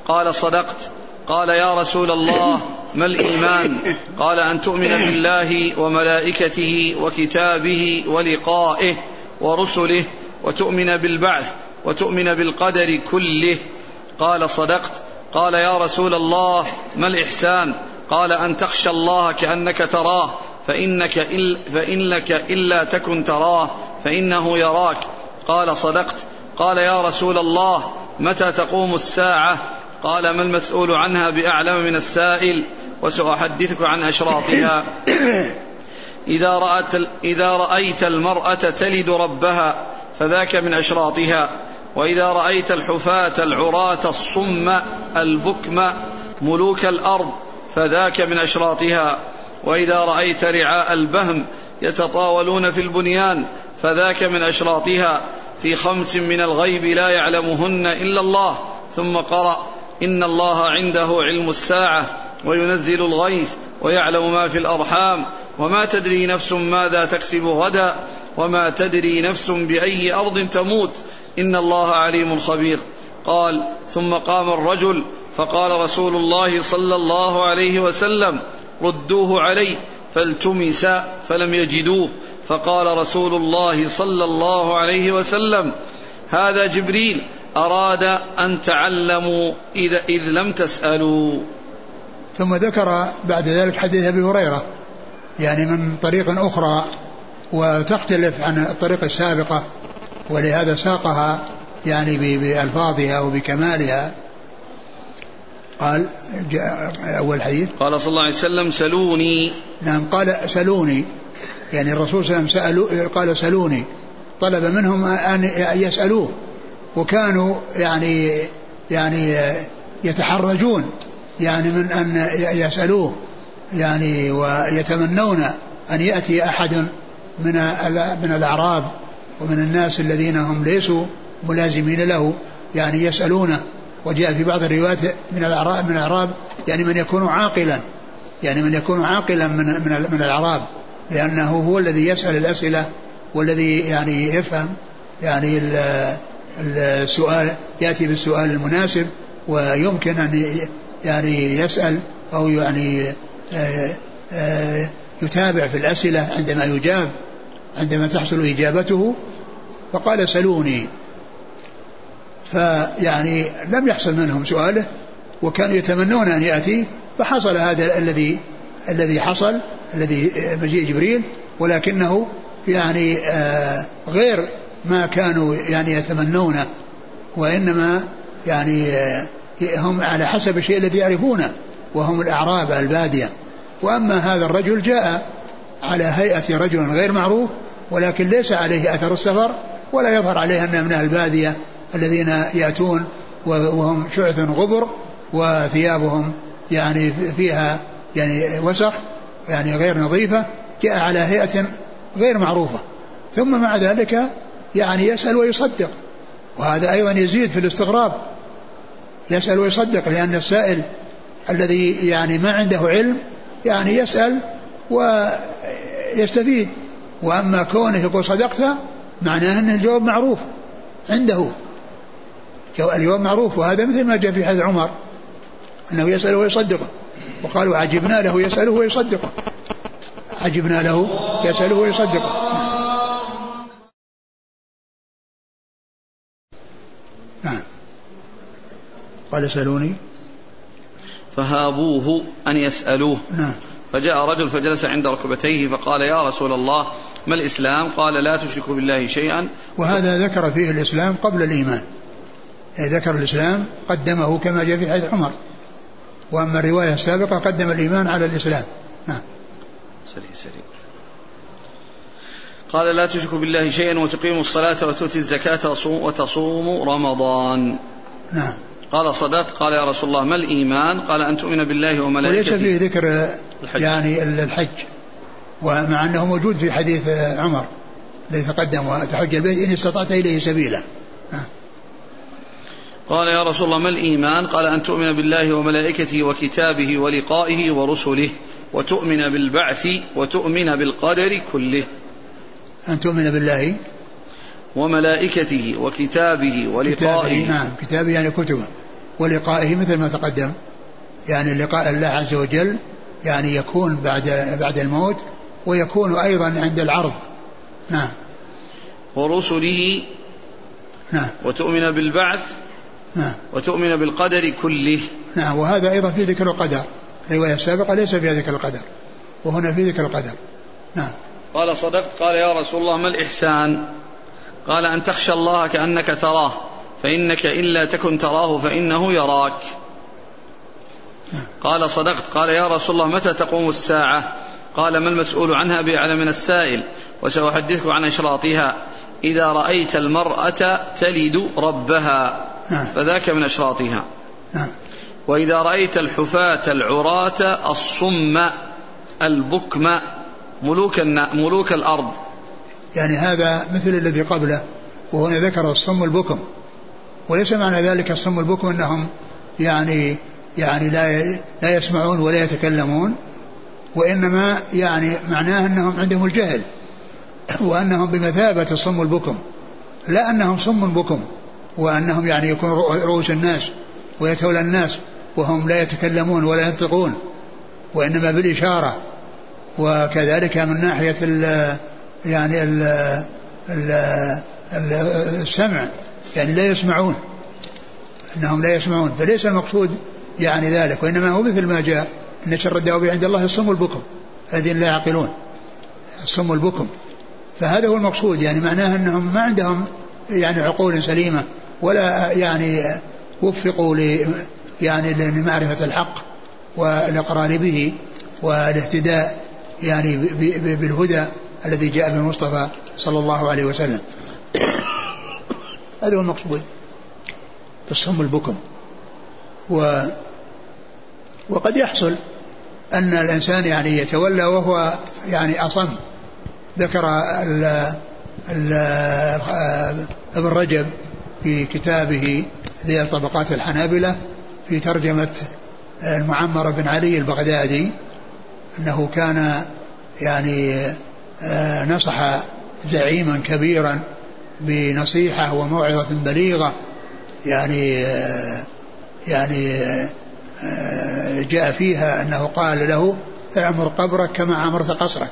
قال صدقت. قال يا رسول الله ما الإيمان؟ قال أن تؤمن بالله وملائكته وكتابه ولقائه ورسله وتؤمن بالبعث وتؤمن بالقدر كله. قال صدقت. قال يا رسول الله ما الإحسان؟ قال أن تخشى الله كأنك تراه فإنك إل فإنك إلا تكن تراه فإنه يراك. قال صدقت. قال يا رسول الله متى تقوم الساعة؟ قال ما المسؤول عنها بأعلم من السائل وسأحدثك عن أشراطها. إذا رأت إذا رأيت المرأة تلد ربها فذاك من أشراطها. وإذا رأيت الحفاة العراة الصم البكم ملوك الأرض فذاك من أشراطها. وإذا رأيت رعاء البهم يتطاولون في البنيان فذاك من أشراطها. في خمس من الغيب لا يعلمهن إلا الله. ثم قرأ إن الله عنده علم الساعة وينزل الغيث ويعلم ما في الأرحام وما تدري نفس ماذا تكسب غدا وما تدري نفس بأي أرض تموت. إن الله عليم خبير. قال ثم قام الرجل فقال رسول الله صلى الله عليه وسلم ردوه علي فالتمس فلم يجدوه. فقال رسول الله صلى الله عليه وسلم هذا جبريل أراد أن تعلموا إذا إذ لم تسألوا. ثم ذكر بعد ذلك حديث أبي هريرة يعني من طريق أخرى وتختلف عن الطريق السابقة ولهذا ساقها يعني بألفاظها وبكمالها قال أول حديث. قال صلى الله عليه وسلم سلوني. نعم قال سلوني. يعني الرسول صلى الله عليه وسلم قال سلوني طلب منهم أن يسألوه. وكانوا يعني يعني يتحرجون. يعني من أن يسألوه. يعني ويتمنون أن يأتي أحد من من الأعراب ومن الناس الذين هم ليسوا ملازمين له. يعني يسألونه. وجاء في بعض الروايات من الأعراب من الأعراب. يعني من يكون عاقلا. يعني من يكون عاقلا من من من الأعراب. لأنه هو الذي يسأل الأسئلة والذي يعني يفهم يعني السؤال يأتي بالسؤال المناسب ويمكن أن يعني يسأل أو يعني آه، آه، يتابع في الأسئلة عندما يجاب عندما تحصل إجابته. فقال سلوني فيعني لم يحصل منهم سؤاله وكانوا يتمنون أن يأتي فحصل هذا الذي الذي حصل. الذي مجيء جبريل ولكنه يعني آه، غير ما كانوا يعني يتمنونه وإنما يعني آه، هم على حسب الشيء الذي يعرفونه وهم الأعراب البادية. وأما هذا الرجل جاء على هيئة رجل غير معروف ولكن ليس عليه أثر السفر ولا يظهر عليه أنه من البادية الذين يأتون وهم شعث غبر وثيابهم يعني فيها يعني وسخ يعني غير نظيفة جاء على هيئة غير معروفة. ثم مع ذلك يعني يسأل ويصدق. وهذا أيضا يزيد في الاستغراب. يسأل ويصدق لأن السائل الذي يعني ما عنده علم يعني يسأل ويستفيد. وأما كونه يقول صدقت معناه أن الجواب معروف عنده. الجواب معروف وهذا مثل ما جاء في حديث عمر أنه يسأله ويصدقه وقالوا عجبنا له يسأله ويصدقه. عجبنا له يسأله ويصدقه. نعم. قال سألوني. فهابوه أن يسألوه. نعم. فجاء رجل فجلس عند ركبتيه فقال يا رسول الله ما الإسلام؟ قال لا تشرك بالله شيئا. وهذا ذكر فيه الإسلام قبل الإيمان. يعني ذكر الإسلام قدمه كما جاء في حديث عمر. وأما الرواية السابقة قدم الإيمان على الإسلام. نعم. سريع سريع قال لا تشرك بالله شيئا وتقيم الصلاة وتؤتي الزكاة وتصوم رمضان. نعم. قال صدقت قال يا رسول الله ما الإيمان؟ قال أن تؤمن بالله وملائكته. وليس فيه ذكر الحج. يعني الحج ومع أنه موجود في حديث عمر الذي تقدم وتحج البيت إن استطعت إليه سبيلا. قال يا رسول الله ما الإيمان؟ قال أن تؤمن بالله وملائكته وكتابه ولقائه ورسله وتؤمن بالبعث وتؤمن بالقدر كله. أن تؤمن بالله وملائكته وكتابه ولقائه. كتابه نعم كتابه يعني كتبه. ولقائه مثل ما تقدم. يعني لقاء الله عز وجل يعني يكون بعد بعد الموت ويكون أيضا عند العرض. نعم. ورسله. نعم. وتؤمن بالبعث نعم. وتؤمن بالقدر كله. نعم وهذا أيضا في ذكر القدر. الرواية السابقة ليس فيها ذكر القدر وهنا في ذكر القدر. نعم. قال صدقت قال يا رسول الله ما الإحسان؟ قال أن تخشى الله كأنك تراه فإنك إلا تكن تراه فإنه يراك. قال صدقت قال يا رسول الله متى تقوم الساعة؟ قال ما المسؤول عنها بأعلم من السائل وسأحدثك عن أشراطها. إذا رأيت المرأة تلد ربها. نعم. فذاك من أشراطها نعم. وإذا رأيت الحفاة العراة الصم البكم ملوك ملوك الأرض يعني هذا مثل الذي قبله وهنا ذكر الصم البكم وليس معنى ذلك الصم البكم أنهم يعني يعني لا لا يسمعون ولا يتكلمون وإنما يعني معناه أنهم عندهم الجهل وأنهم بمثابة الصم البكم لا أنهم صم بكم وأنهم يعني يكون رؤوس الناس ويتولى الناس وهم لا يتكلمون ولا ينطقون وإنما بالإشارة. وكذلك من ناحية ال يعني ال ال السمع يعني لا يسمعون إنهم لا يسمعون. فليس المقصود يعني ذلك وإنما هو مثل ما جاء إن شر الدواب عند الله الصم البكم الذين لا يعقلون. الصم البكم فهذا هو المقصود يعني معناه أنهم ما عندهم يعني عقول سليمة. ولا يعني وفقوا ل يعني لمعرفة الحق والإقرار به والاهتداء يعني بالهدى الذي جاء به المصطفى صلى الله عليه وسلم. هذا هو المقصود. الصم البكم. و وقد يحصل أن الإنسان يعني يتولى وهو يعني أصم. ذكر ال ال ابن رجب في كتابه ذي طبقات الحنابلة في ترجمة المعمر بن علي البغدادي أنه كان يعني آه، نصح زعيما كبيرا بنصيحة وموعظة بليغة يعني آه، يعني آه، جاء فيها أنه قال له اعمر قبرك كما عمرت قصرك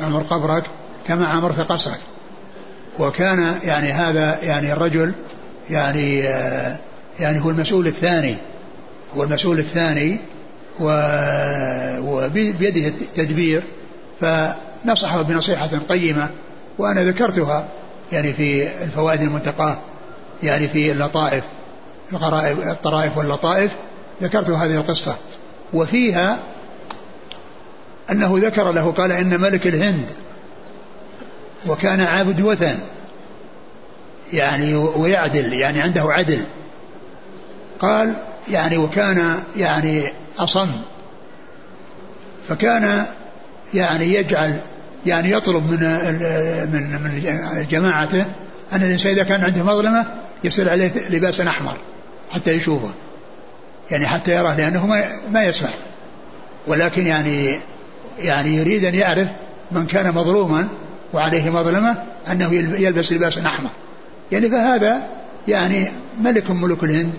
اعمر قبرك كما عمرت قصرك. وكان يعني هذا يعني الرجل يعني يعني هو المسؤول الثاني هو المسؤول الثاني وبيده التدبير فنصحه بنصيحة قيمة وأنا ذكرتها يعني في الفوائد المنتقاة يعني في اللطائف الغرائب الطرائف واللطائف ذكرت هذه القصة. وفيها أنه ذكر له قال إن ملك الهند وكان عابد وثن. يعني ويعدل يعني عنده عدل. قال يعني وكان يعني أصم. فكان يعني يجعل يعني يطلب من من من جماعته أن الإنسان إذا كان عنده مظلمة يصير عليه لباسا أحمر حتى يشوفه. يعني حتى يراه لأنه ما ما يسمع ولكن يعني يعني يريد أن يعرف من كان مظلوما وعليه مظلمة أنه يلبس لباسا أحمر. يعني فهذا يعني ملك ملوك الهند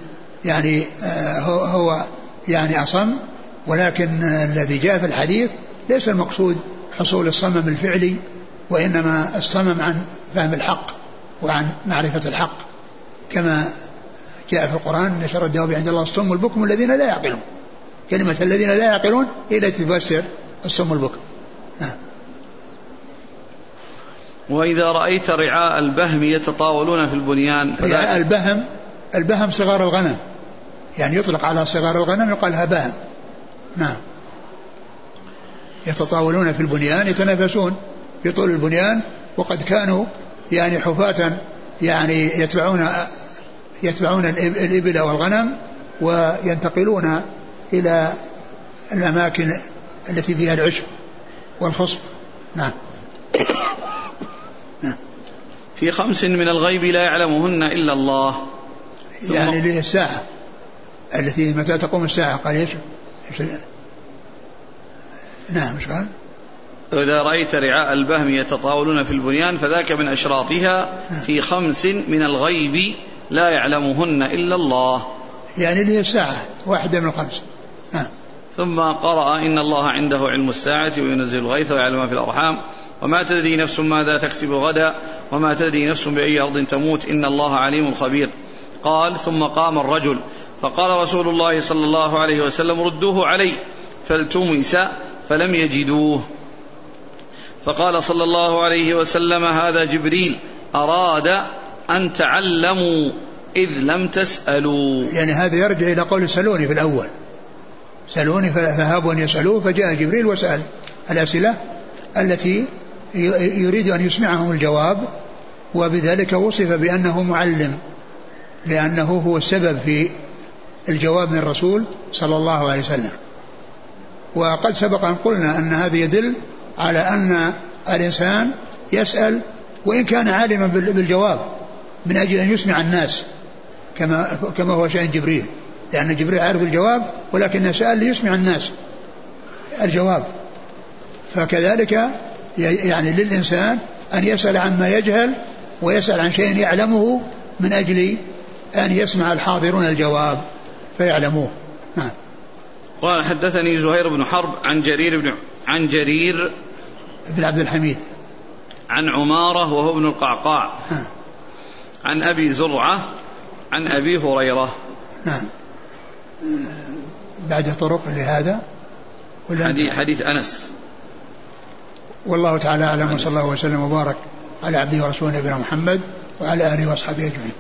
يعني آه، هو, هو يعني أصم ولكن الذي جاء في الحديث ليس المقصود حصول الصمم الفعلي وإنما الصمم عن فهم الحق وعن معرفة الحق كما جاء في القرآن أن شر الدواب عند الله الصم والبكم الذين لا يعقلون. كلمة الذين لا يعقلون هي التي تفسر الصم والبكم. نعم وإذا رأيت رعاء البهم يتطاولون في البنيان رعاء البهم البهم صغار الغنم. يعني يطلق على صغار الغنم يقال لها نعم. يتطاولون في البنيان يتنافسون في طول البنيان وقد كانوا يعني حفاة يعني يتبعون يتبعون الإبل والغنم وينتقلون إلى الأماكن التي فيها العشب والخصب. نعم. في خمس من الغيب لا يعلمهن إلا الله. يعني اللي الساعة التي متى تقوم الساعة؟ قال إيش؟ نعم إيش قال؟ إذا رأيت رعاء البهم يتطاولون في البنيان فذاك من أشراطها في خمس من الغيب لا يعلمهن إلا الله. يعني اللي هي الساعة واحدة من الخمس. نعم. ثم قرأ إن الله عنده علم الساعة وينزل الغيث ويعلم ما في الأرحام. وما تدري نفس ماذا تكسب غدا وما تدري نفس بأي أرض تموت. إن الله عليم خبير. قال ثم قام الرجل. فقال رسول الله صلى الله عليه وسلم ردوه علي. فالتمس فلم يجدوه. فقال صلى الله عليه وسلم هذا جبريل. أراد أن تعلموا إذ لم تسألوا. يعني هذا يرجع إلى قول سلوني في الأول. سألوني فهابوا أن يسألوه فجاء جبريل وسأل. الأسئلة التي يريد أن يسمعهم الجواب وبذلك وصف بأنه معلم لأنه هو السبب في الجواب من الرسول صلى الله عليه وسلم. وقد سبق أن قلنا أن هذا يدل على أن الإنسان يسأل وإن كان عالما بالجواب من أجل أن يسمع الناس كما كما هو شأن جبريل. لأن جبريل عارف الجواب ولكنه سأل ليسمع الناس الجواب. فكذلك يعني للإنسان أن يسأل عما يجهل ويسأل عن شيء يعلمه من أجل أن يسمع الحاضرون الجواب فيعلموه. نعم. قال حدثني زهير بن حرب عن جرير بن عن جرير بن عبد الحميد. عن عمارة وهو ابن القعقاع. نعم. عن أبي زرعة عن أبي هريرة. نعم. بعد طرق لهذا؟ ولا حديث, حديث أنس. والله تعالى أعلم وصلى الله وسلم وبارك على عبده ورسوله نبينا محمد وعلى آله وأصحابه أجمعين.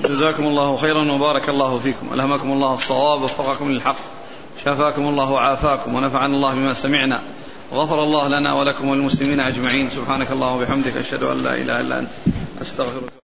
جزاكم الله خيرا وبارك الله فيكم. ألهمكم الله الصواب ووفقكم للحق شفاكم الله وعافاكم ونفعنا الله بما سمعنا وغفر الله لنا ولكم وللمسلمين أجمعين. سبحانك الله وبحمدك أشهد أن لا إله إلا أنت أستغفرك.